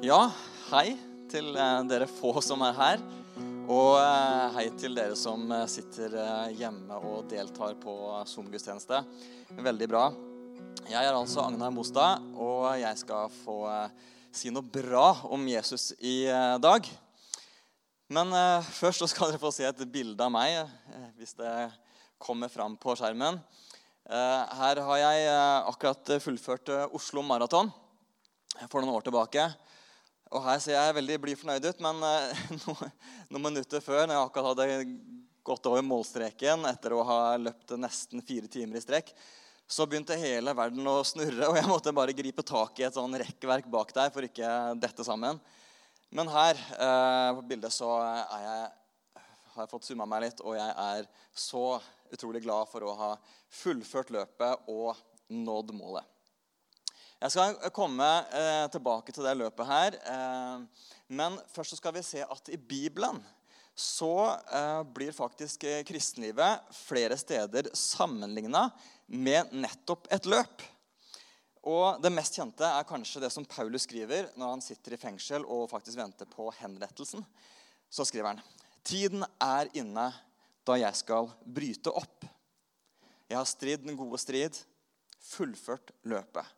Ja, hei til eh, dere få som er her. Og eh, hei til dere som eh, sitter hjemme og deltar på Zoom-gudstjeneste. Veldig bra. Jeg er altså Agnar Mostad, og jeg skal få si noe bra om Jesus i dag. Men først så skal dere få se et bilde av meg, hvis det kommer fram på skjermen. Her har jeg akkurat fullført Oslo Maraton for noen år tilbake. Og her ser jeg veldig blid fornøyd ut, men noen, noen minutter før, når jeg akkurat hadde gått over målstreken etter å ha løpt nesten fire timer i strekk, så begynte hele verden å snurre, og jeg måtte bare gripe tak i et sånn rekkverk bak der for ikke dette sammen. Men her eh, på bildet så jeg, har jeg fått summa meg litt, og jeg er så utrolig glad for å ha fullført løpet og nådd målet. Jeg skal komme eh, tilbake til det løpet her. Eh, men først skal vi se at i Bibelen så eh, blir faktisk kristenlivet flere steder sammenligna med nettopp et løp. Og Det mest kjente er kanskje det som Paulus skriver når han sitter i fengsel og faktisk venter på henrettelsen. Så skriver han Tiden er inne da jeg skal bryte opp. Jeg har stridd den gode strid, fullført løpet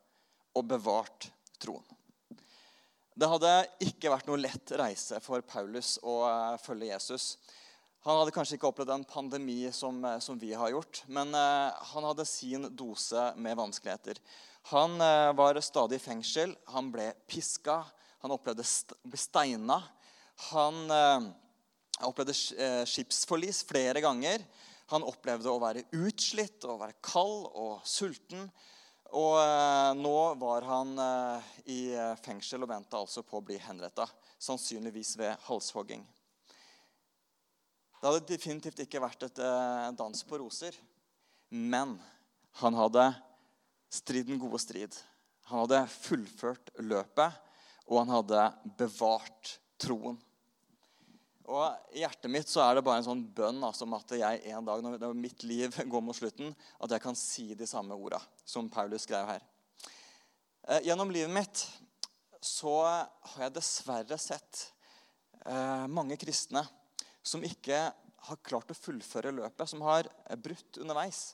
og bevart troen. Det hadde ikke vært noe lett reise for Paulus å uh, følge Jesus. Han hadde kanskje ikke opplevd en pandemi som, uh, som vi har gjort, men uh, han hadde sin dose med vanskeligheter. Han var stadig i fengsel, han ble piska, han opplevde å bli steina. Han opplevde skipsforlis flere ganger. Han opplevde å være utslitt, å være kald og sulten. Og eh, nå var han eh, i fengsel og venta altså på å bli henretta. Sannsynligvis ved halshogging. Det hadde definitivt ikke vært et eh, dans på roser. Men han hadde striden gode strid. Han hadde fullført løpet, og han hadde bevart troen. Og I hjertet mitt så er det bare en sånn bønn altså, om at jeg en dag når mitt liv går mot slutten, at jeg kan si de samme orda som Paulus skrev her. Eh, gjennom livet mitt så har jeg dessverre sett eh, mange kristne som ikke har klart å fullføre løpet, som har brutt underveis.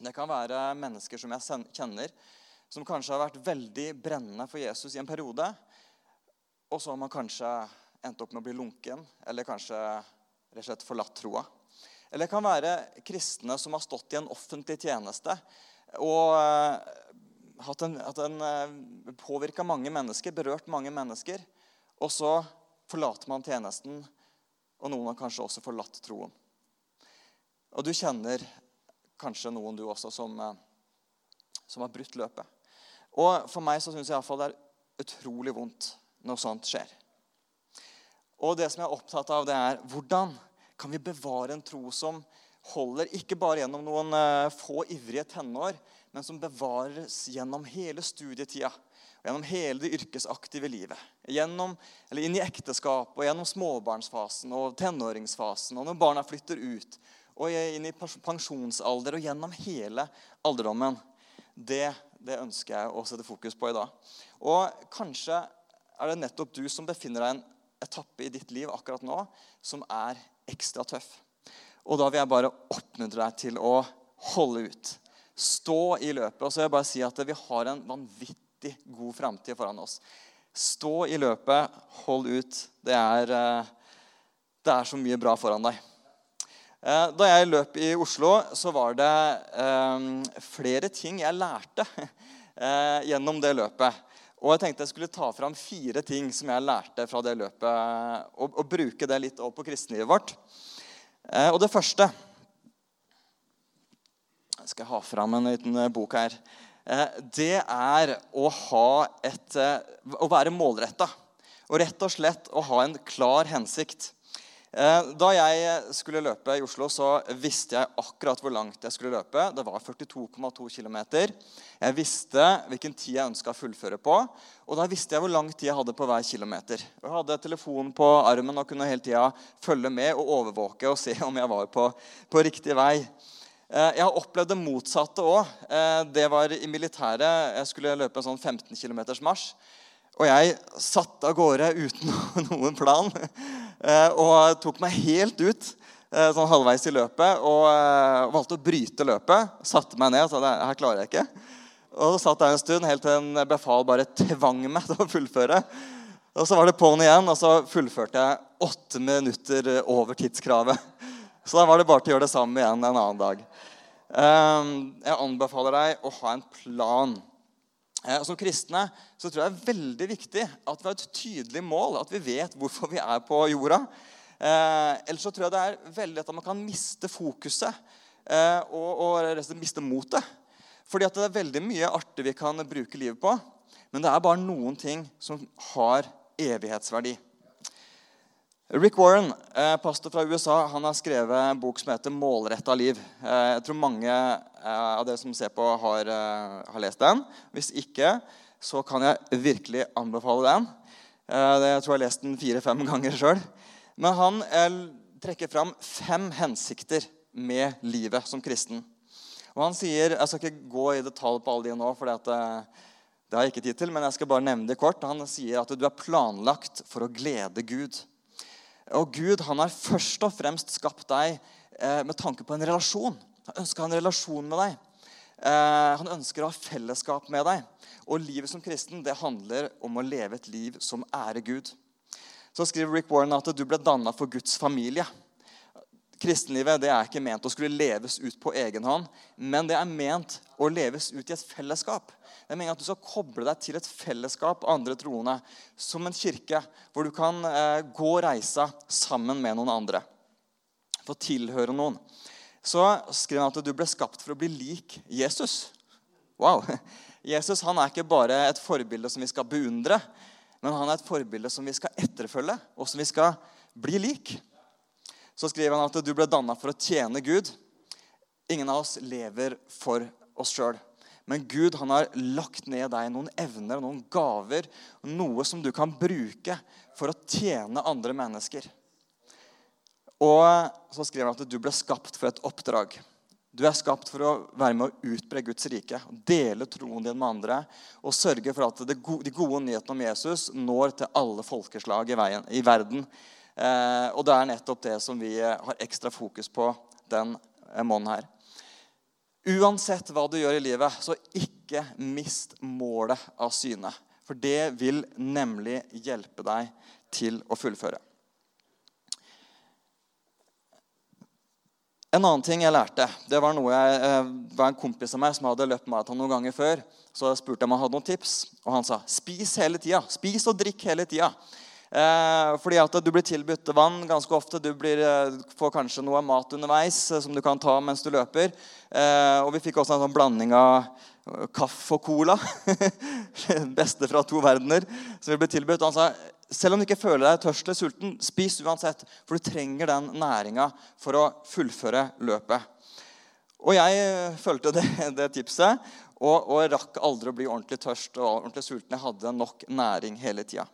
Det kan være mennesker som jeg kjenner, som kanskje har vært veldig brennende for Jesus i en periode. Og så har man kanskje endt opp med å bli lunken, eller kanskje rett og slett forlatt troa. Eller det kan være kristne som har stått i en offentlig tjeneste og uh, hatt en, hatt en uh, påvirka mange mennesker, berørt mange mennesker. Og så forlater man tjenesten, og noen har kanskje også forlatt troen. Og du kjenner kanskje noen, du også, som, uh, som har brutt løpet. Og for meg så syns jeg iallfall det er utrolig vondt når sånt skjer. Og det som jeg er opptatt av, det er hvordan kan vi bevare en tro som holder ikke bare gjennom noen uh, få ivrige tenår, men som bevares gjennom hele studietida gjennom hele det yrkesaktive livet. Gjennom, eller inn i ekteskap og gjennom småbarnsfasen og tenåringsfasen og når barna flytter ut, og inn i pensjonsalder og gjennom hele alderdommen. Det, det ønsker jeg å sette fokus på i dag. Og kanskje er det nettopp du som befinner deg i en etappe i ditt liv akkurat nå som er ekstra tøff. Og da vil jeg bare oppmuntre deg til å holde ut. Stå i løpet. Og så vil jeg bare si at vi har en vanvittig god framtid foran oss. Stå i løpet, hold ut. Det er, eh, det er så mye bra foran deg. Eh, da jeg løp i Oslo, så var det eh, flere ting jeg lærte gjennom det løpet. Og jeg tenkte jeg skulle ta fram fire ting som jeg lærte fra det løpet, og, og bruke det litt opp på kristenlivet vårt. Eh, og det første Jeg skal ha fram en liten eh, bok her. Eh, det er å et eh, Å være målretta. Og rett og slett å ha en klar hensikt. Eh, da jeg skulle løpe i Oslo, så visste jeg akkurat hvor langt jeg skulle løpe. Det var 42,2 km. Jeg visste hvilken tid jeg ønska å fullføre på. Og da visste jeg hvor lang tid jeg hadde på hver kilometer. Jeg hadde telefonen på armen og kunne hele tida følge med og overvåke og se om jeg var på, på riktig vei. Eh, jeg har opplevd det motsatte òg. Eh, det var i militæret. Jeg skulle løpe en sånn 15 km marsj. Og jeg satte av gårde uten noen plan og tok meg helt ut eh, sånn halvveis i løpet og valgte å bryte løpet. Satte meg ned og sa her klarer jeg ikke. Og så satt jeg en stund helt til en befal bare tvang meg til å fullføre. Og Så var det på'n igjen, og så fullførte jeg åtte minutter over tidskravet. Så da var det bare til å gjøre det samme igjen en annen dag. Jeg anbefaler deg å ha en plan. Eh, som kristne så tror jeg det er veldig viktig at vi har et tydelig mål. At vi vet hvorfor vi er på jorda. Eh, ellers så tror jeg det er veldig lett at man kan miste fokuset eh, og, og miste motet. Fordi at det er veldig mye artig vi kan bruke livet på. Men det er bare noen ting som har evighetsverdi. Rick Warren, pastor fra USA, han har skrevet en bok som heter 'Målretta liv'. Jeg tror mange av dere som ser på, har, har lest den. Hvis ikke, så kan jeg virkelig anbefale den. Jeg tror jeg har lest den fire-fem ganger sjøl. Men han trekker fram fem hensikter med livet som kristen. Og han sier, Jeg skal ikke gå i detalj på alle de nå, for det, det har jeg ikke tid til, men jeg skal bare nevne det kort. Han sier at du er planlagt for å glede Gud. Og Gud han har først og fremst skapt deg eh, med tanke på en relasjon. Han ønsker å ha en relasjon med deg. Eh, han ønsker å ha fellesskap med deg. Og livet som kristen det handler om å leve et liv som ærer Gud. Så skriver Rick Warren at du ble danna for Guds familie. Kristenlivet det er ikke ment å skulle leves ut på egen hånd, men det er ment å leves ut i et fellesskap. Det er meningen at Du skal koble deg til et fellesskap andre troende, som en kirke, hvor du kan eh, gå reisa sammen med noen andre. Få tilhøre noen. Så skriver han at du ble skapt for å bli lik Jesus. Wow! Jesus han er ikke bare et forbilde som vi skal beundre, men han er et forbilde som vi skal etterfølge, og som vi skal bli lik så skriver han at du ble danna for å tjene Gud. Ingen av oss lever for oss sjøl. Men Gud han har lagt ned deg noen evner og noen gaver, noe som du kan bruke for å tjene andre mennesker. Og så skriver han at du ble skapt for et oppdrag. Du er skapt for å være med å utbre Guds rike, dele troen din med andre og sørge for at de gode nyhetene om Jesus når til alle folkeslag i, veien, i verden. Eh, og det er nettopp det som vi eh, har ekstra fokus på den eh, måneden her. Uansett hva du gjør i livet, så ikke mist målet av syne. For det vil nemlig hjelpe deg til å fullføre. En annen ting jeg lærte, det var noe jeg, var en kompis av meg som hadde løpt maraton noen ganger før. Så jeg spurte om han hadde noen tips, og han sa spis hele tida. Spis og drikk hele tida. Eh, fordi at du blir tilbudt vann ganske ofte. Du blir, eh, får kanskje noe mat underveis eh, som du kan ta mens du løper. Eh, og vi fikk også en sånn blanding av eh, kaffe og cola. beste fra to verdener. som vi ble tilbudt. Han sa selv om du ikke føler deg tørst eller sulten, spis uansett. For du trenger den næringa for å fullføre løpet. Og jeg eh, fulgte det, det tipset og, og, rakk aldri å bli ordentlig tørst og ordentlig sulten. Jeg hadde nok næring hele tida.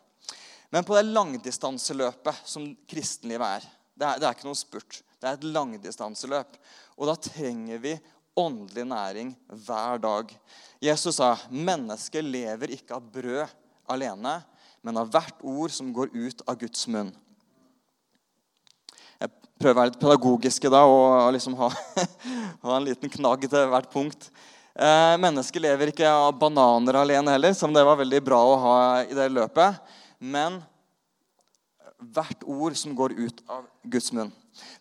Men på det langdistanseløpet som kristenlivet er det, er det er ikke noe spurt. Det er et langdistanseløp. Og da trenger vi åndelig næring hver dag. Jesus sa, 'Mennesket lever ikke av brød alene, men av hvert ord som går ut av Guds munn'. Jeg prøver å være litt pedagogisk da, og liksom ha, ha en liten knagg til hvert punkt. Eh, mennesket lever ikke av bananer alene heller, som det var veldig bra å ha i det løpet men hvert ord som går ut av Guds munn.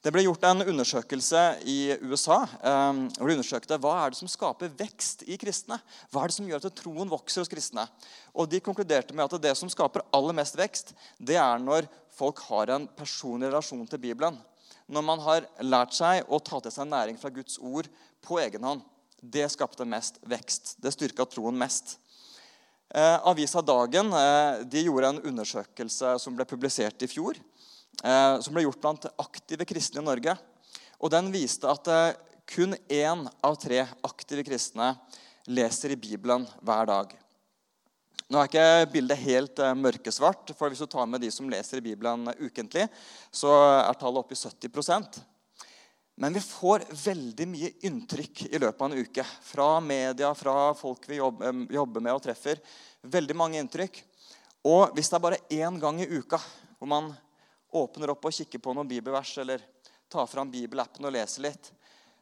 Det ble gjort en undersøkelse i USA eh, hvor de undersøkte hva er det som skaper vekst i kristne. Hva er det som gjør at troen vokser hos kristne? Og De konkluderte med at det som skaper aller mest vekst, det er når folk har en personlig relasjon til Bibelen. Når man har lært seg å ta til seg næring fra Guds ord på egen hånd. Det skapte mest vekst. Det styrka troen mest. Eh, avisa Dagen eh, de gjorde en undersøkelse som ble publisert i fjor. Eh, som ble gjort blant aktive kristne i Norge. Og Den viste at kun én av tre aktive kristne leser i Bibelen hver dag. Nå er ikke bildet helt mørkesvart, for hvis du tar med de som leser i Bibelen ukentlig, så er tallet oppe i 70% men vi får veldig mye inntrykk i løpet av en uke. Fra media, fra folk vi jobber med og treffer. Veldig mange inntrykk. Og hvis det er bare én gang i uka hvor man åpner opp og kikker på noen bibelvers eller tar fram bibelappen og leser litt,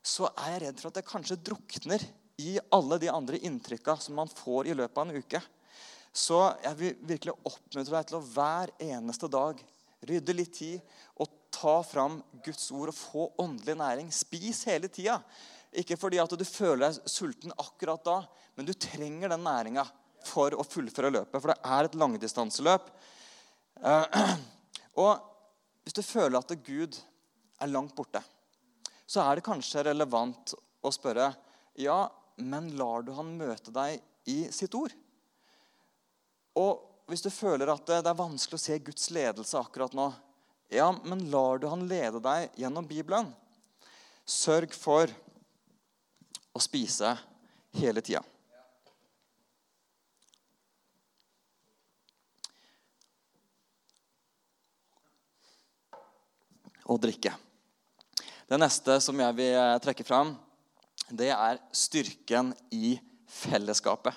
så er jeg redd for at det kanskje drukner i alle de andre inntrykka som man får i løpet av en uke. Så jeg vil virkelig oppmuntre deg til å hver eneste dag rydde litt tid og ta fram Guds ord og få åndelig næring. Spis hele tida. Ikke fordi at du føler deg sulten akkurat da, men du trenger den næringa for å fullføre løpet. For det er et langdistanseløp. Eh, og hvis du føler at Gud er langt borte, så er det kanskje relevant å spørre ja, men lar du han møte deg i sitt ord? Og hvis du føler at det er vanskelig å se Guds ledelse akkurat nå, ja, men lar du han lede deg gjennom Bibelen? Sørg for å spise hele tida. Og drikke. Det neste som jeg vil eh, trekke fram, det er styrken i fellesskapet.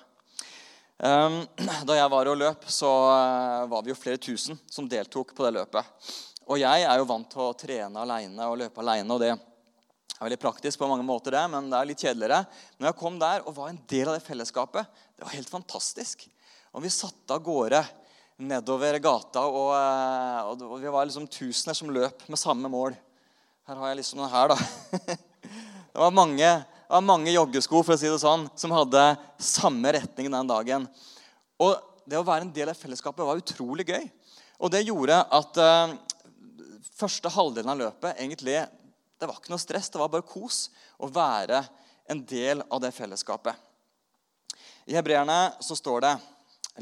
Ehm, da jeg var og løp, så eh, var vi jo flere tusen som deltok på det løpet. Og jeg er jo vant til å trene aleine og løpe aleine. Og det er veldig praktisk på mange måter, det, men det er litt kjedeligere. Når jeg kom der og var en del av det fellesskapet. Det var helt fantastisk. Og vi satte av gårde nedover gata, og, eh, og vi var liksom tusener som løp med samme mål. Her har jeg liksom den her, da. Det var mange, det var mange joggesko for å si det sånn, som hadde samme retning den dagen. Og det å være en del av fellesskapet var utrolig gøy. Og det gjorde at uh, første halvdelen av løpet egentlig, det var ikke noe stress. Det var bare kos å være en del av det fellesskapet. I hebreerne så står det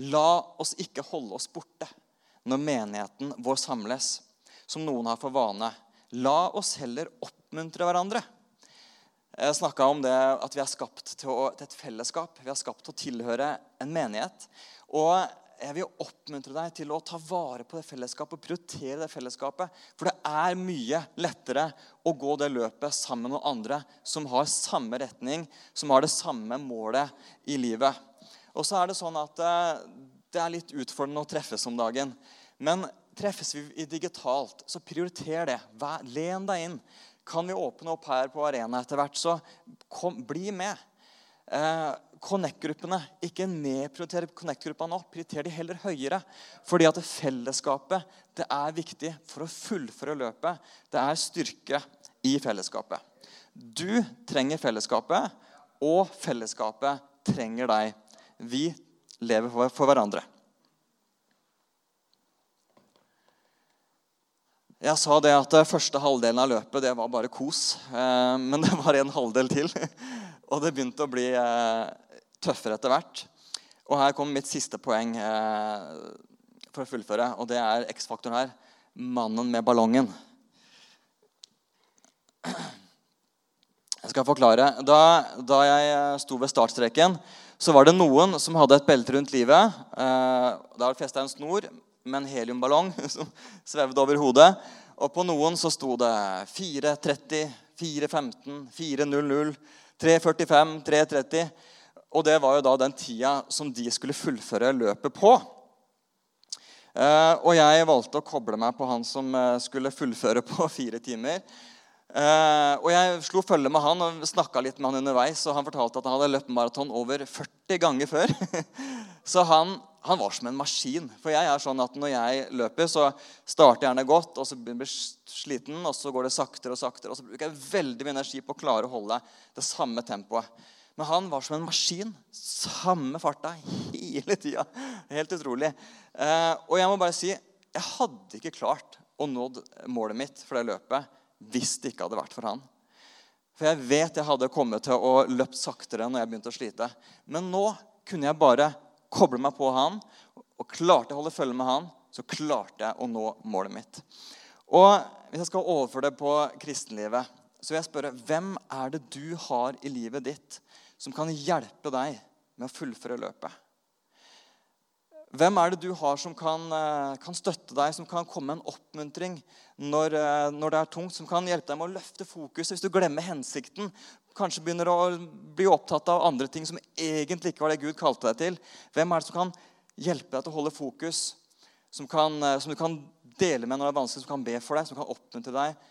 La oss ikke holde oss borte når menigheten vår samles, som noen har for vane. La oss heller oppmuntre hverandre. Jeg snakka om det at vi er skapt til, å, til, et fellesskap. Vi er skapt til å tilhøre en menighet. Og jeg vil oppmuntre deg til å ta vare på det fellesskapet og prioritere det fellesskapet. For det er mye lettere å gå det løpet sammen med andre som har samme retning, som har det samme målet i livet. Og så er det sånn at eh, det er litt utfordrende å treffes om dagen. Men treffes vi digitalt, så prioriter det. Len deg inn. Kan vi åpne opp her på Arena etter hvert, så kom, bli med. Eh, Connect-gruppene, ikke nedprioriter Connect-gruppene opp. Prioriter de heller høyere. Fordi at fellesskapet det er viktig for å fullføre løpet. Det er styrke i fellesskapet. Du trenger fellesskapet, og fellesskapet trenger deg. Vi lever for, hverandre. Jeg sa det at første halvdelen av løpet det var bare kos. Eh, men det var en halvdel til. Og det begynte å bli eh, tøffere etter hvert. Og her kommer mitt siste poeng eh, for å fullføre. Og det er X-faktoren her. Mannen med ballongen. Jeg skal forklare. Da, da jeg sto ved startstreken, så var det noen som hadde et belte rundt livet. Det var det festa en snor med en heliumballong som svevde over hodet. Og på noen så sto det 4.30, 4.15, 4.00, 3.45, 3.30. Og det var jo da den tida som de skulle fullføre løpet på. Eh, og jeg valgte å koble meg på han som eh, skulle fullføre på fire timer. Uh, og Jeg slo følge med han og snakka litt med han underveis. og Han fortalte at han hadde løpt maraton over 40 ganger før. så han, han, var som en maskin. For jeg er sånn at når jeg løper, så starter jeg gjerne godt, og så blir jeg sliten, og så går det saktere og saktere. Og så bruker jeg veldig mye energi på å klare å holde det samme tempoet. Men han var som en maskin. Samme farta hele tida. Helt utrolig. Uh, og jeg må bare si jeg hadde ikke klart å nå målet mitt for det løpet hvis det ikke hadde vært for han. For jeg vet jeg hadde kommet til å løpt saktere når jeg begynte å slite. Men nå kunne jeg bare koble meg på han, og klarte å holde følge med han, så klarte jeg å nå målet mitt. Og Hvis jeg skal overføre det på kristenlivet, så vil jeg spørre hvem er det du har i livet ditt som kan hjelpe deg med å fullføre løpet? Hvem er det du har som kan, eh, kan, støtte deg, som kan komme med en oppmuntring når, eh, når, det er tungt? Som kan hjelpe deg med å løfte fokus hvis du glemmer hensikten? Kanskje begynner å bli opptatt av andre ting som egentlig ikke var det Gud kalte deg til. Hvem er det som kan hjelpe deg til å holde fokus, som, kan, eh, som du kan dele med når det er vanskelig, som kan be for deg, som kan oppmuntre deg,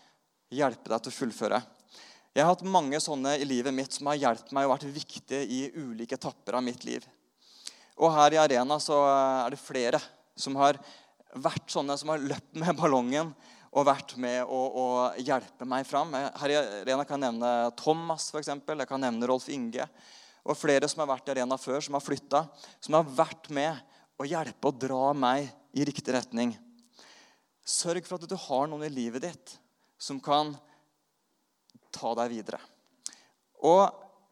hjelpe deg til å fullføre. Jeg har hatt mange sånne i livet mitt som har hjulpet meg og vært viktige i ulike etapper av mitt liv. Og her i Arena så er det flere som har vært sånne som har løpt med ballongen og vært med å, å hjelpe meg fram. Her i Arena kan jeg nevne Thomas, eksempel. Jeg kan nevne Rolf Inge. Og flere som har vært i Arena før, som har flytta. Som har vært med å hjelpe og dra meg i riktig retning. Sørg for at du har noen i livet ditt som kan ta deg videre. Og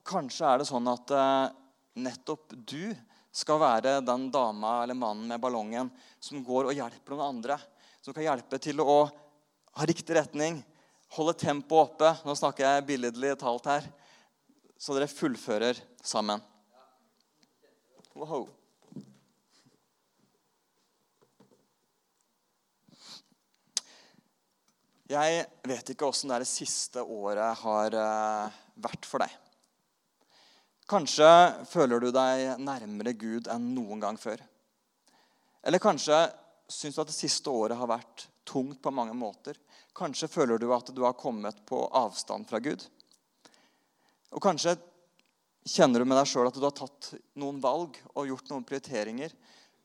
kanskje er det sånn at eh, nettopp du skal være den dama eller mannen med ballongen som går og hjelper noen andre. Som kan hjelpe til å ha riktig retning, holde tempoet oppe. Nå snakker jeg billedlig talt her. Så dere fullfører sammen. Wow. Jeg vet ikke åssen det, siste året har eh, vært for deg. Kanskje føler du deg nærmere Gud enn noen gang før. Eller kanskje syns du at det siste året har vært tungt på mange måter. Kanskje føler du at du har kommet på avstand fra Gud. Og kanskje kjenner du med deg sjøl at du har tatt noen valg og gjort noen prioriteringer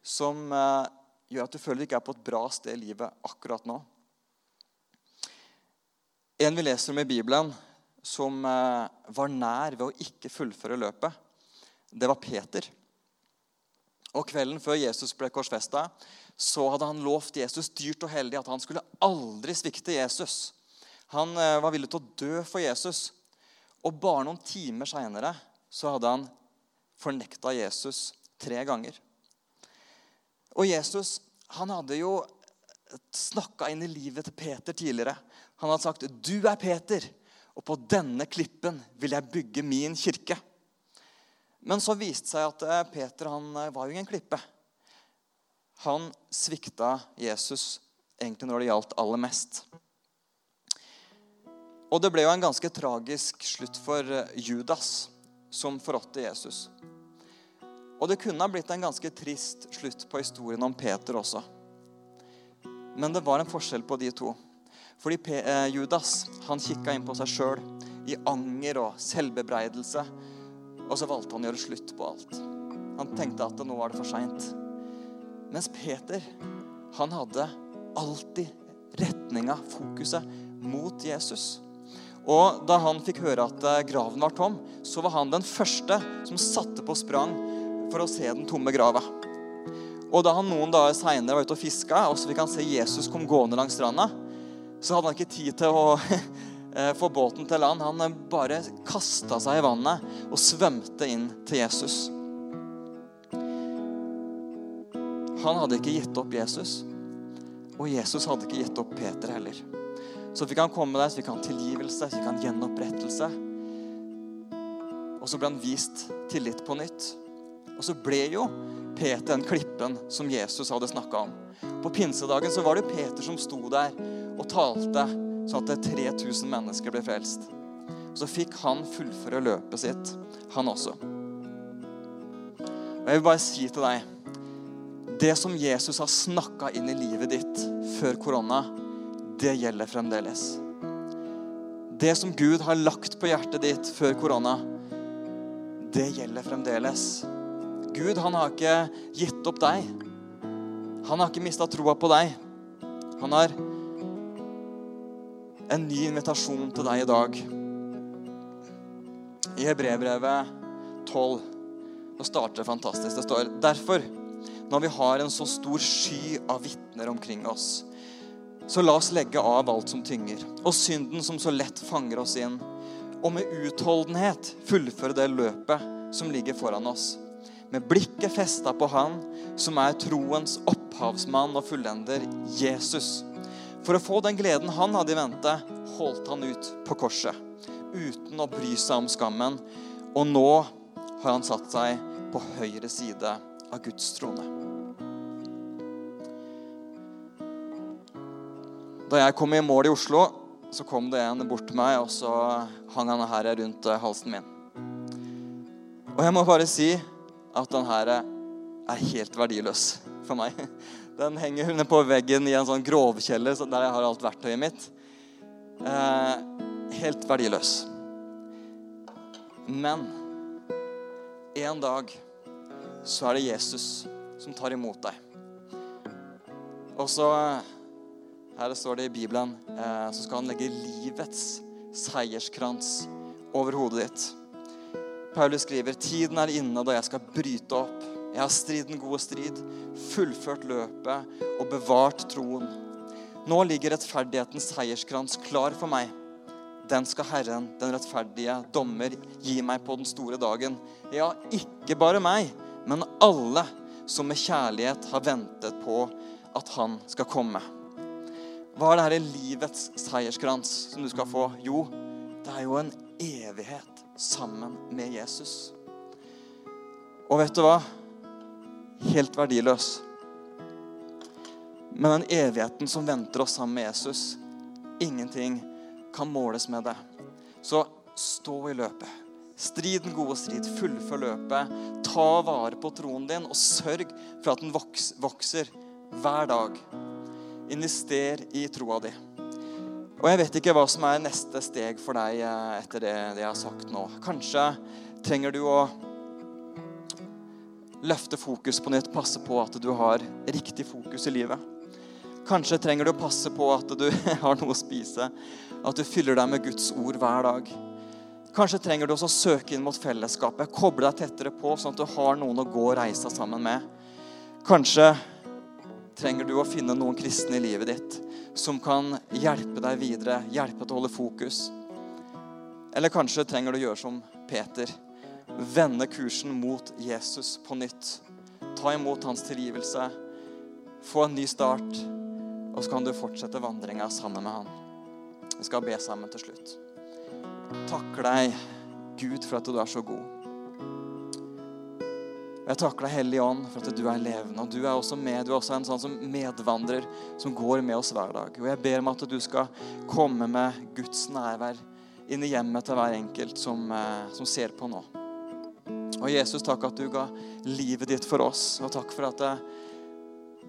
som eh, gjør at du føler du ikke er på et bra sted i livet akkurat nå. En vi leser om i Bibelen, som eh, var nær ved å ikke fullføre løpet, det var Peter. Og Kvelden før Jesus ble korsfesta, hadde han lovt Jesus dyrt og heldig at han skulle aldri svikte Jesus. Han eh, var villig til å dø for Jesus. Og bare noen timer seinere hadde han fornekta Jesus tre ganger. Og Jesus han hadde jo snakka inn i livet til Peter tidligere. Han hadde sagt, 'Du er Peter, og på denne klippen vil jeg bygge min kirke.' Men så viste det seg at eh, Peter han eh, var jo ingen klippe. Han svikta Jesus egentlig når det gjaldt aller mest. Og det ble jo en ganske tragisk slutt for eh, Judas, som forrådte Jesus. Og det kunne ha blitt en ganske trist slutt på historien om Peter også. Men det var en forskjell på de to. Fordi eh, Judas han kikka inn på seg sjøl i anger og selvbebreidelse. Og så valgte han å gjøre slutt på alt. Han tenkte at nå var det for seint. Mens Peter, han hadde alltid retninga, fokuset, mot Jesus. Og da han fikk høre at eh, graven var tom, så var han den første som satte på sprang for å se den tomme grava. Og da han noen dager seinere var ute og fiska, og så fikk han se Jesus kom gående langs stranda, så hadde han ikke tid til å eh, få båten til land. Han eh, bare kasta seg i vannet og svømte inn til Jesus. Han hadde ikke gitt opp Jesus, og Jesus hadde ikke gitt opp Peter heller. Så fikk han komme der, så fikk han tilgivelse, så fikk han gjenopprettelse. Og så ble han vist tillit på nytt. Og så ble jo Peter den klippen som Jesus hadde snakka om. På pinsedagen så var det Peter som sto der og talte sånn at 3000 mennesker ble frelst. Så fikk han fullføre løpet sitt, han også. Og Jeg vil bare si til deg Det som Jesus har snakka inn i livet ditt før korona, det gjelder fremdeles. Det som Gud har lagt på hjertet ditt før korona, det gjelder fremdeles. Gud han har ikke gitt opp deg. Han har ikke mista troa på deg. Han har en ny invitasjon til deg i dag. I Hebrebrevet 12 nå starter det fantastisk. Det står derfor, når vi har en så stor sky av vitner omkring oss, så la oss legge av alt som tynger, og synden som så lett fanger oss inn, og med utholdenhet fullføre det løpet som ligger foran oss. Med blikket festa på Han som er troens opphavsmann og fullender, Jesus. For å få den gleden han hadde i vente, holdt han ut på korset uten å bry seg om skammen. Og nå har han satt seg på høyre side av Guds trone. Da jeg kom i mål i Oslo, så kom det en bort til meg, og så hang han her rundt halsen min. Og jeg må bare si at den her er helt verdiløs for meg. Den henger nede på veggen i en sånn grovkjeller der jeg har alt verktøyet mitt. Eh, helt verdiløs. Men en dag så er det Jesus som tar imot deg. Og så her står det i Bibelen eh, så skal han legge livets seierskrans over hodet ditt. Paulus skriver tiden er inne da jeg skal bryte opp. Jeg har stridd den gode strid, fullført løpet og bevart troen. Nå ligger rettferdighetens seierskrans klar for meg. Den skal Herren, den rettferdige dommer, gi meg på den store dagen. Ja, ikke bare meg, men alle som med kjærlighet har ventet på at han skal komme. Hva er det her i livets seierskrans som du skal få? Jo, det er jo en evighet sammen med Jesus. Og vet du hva? Helt verdiløs. Men den evigheten som venter oss sammen med Jesus, ingenting kan måles med det. Så stå i løpet. Strid den gode strid. Fullfør løpet. Ta vare på troen din, og sørg for at den vokser hver dag. Invester i troa di. Og jeg vet ikke hva som er neste steg for deg eh, etter det, det jeg har sagt nå. Kanskje trenger du å løfte fokus på nytt, passe på at du har riktig fokus i livet. Kanskje trenger du å passe på at du har noe å spise, at du fyller deg med Guds ord hver dag. Kanskje trenger du også å søke inn mot fellesskapet, koble deg tettere på, sånn at du har noen å gå og reise sammen med. Kanskje trenger du å finne noen kristne i livet ditt som kan hjelpe deg videre, hjelpe til å holde fokus. Eller kanskje trenger du å gjøre som Peter. Vende kursen mot Jesus på nytt. Ta imot hans tilgivelse. Få en ny start. Og så kan du fortsette vandringa sammen med han. Vi skal be sammen til slutt. Takker deg, Gud, for at du er så god. Jeg takker deg, Hellige Ånd, for at du er levende. Og du er også med. Du er også en sånn som medvandrer som går med oss hver dag. Og jeg ber om at du skal komme med Guds nærvær inn i hjemmet til hver enkelt som, eh, som ser på nå. Og Jesus, takk at du ga livet ditt for oss. Og takk for at eh,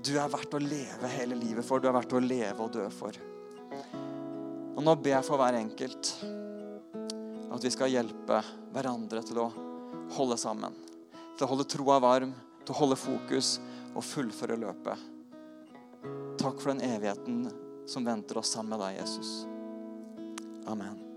du er verdt å leve hele livet for. Du er verdt å leve og dø for. Og nå ber jeg for hver enkelt at vi skal hjelpe hverandre til å holde sammen til å holde troa varm, til å holde fokus og fullføre løpet. Takk for den evigheten som venter oss sammen med deg, Jesus. Amen.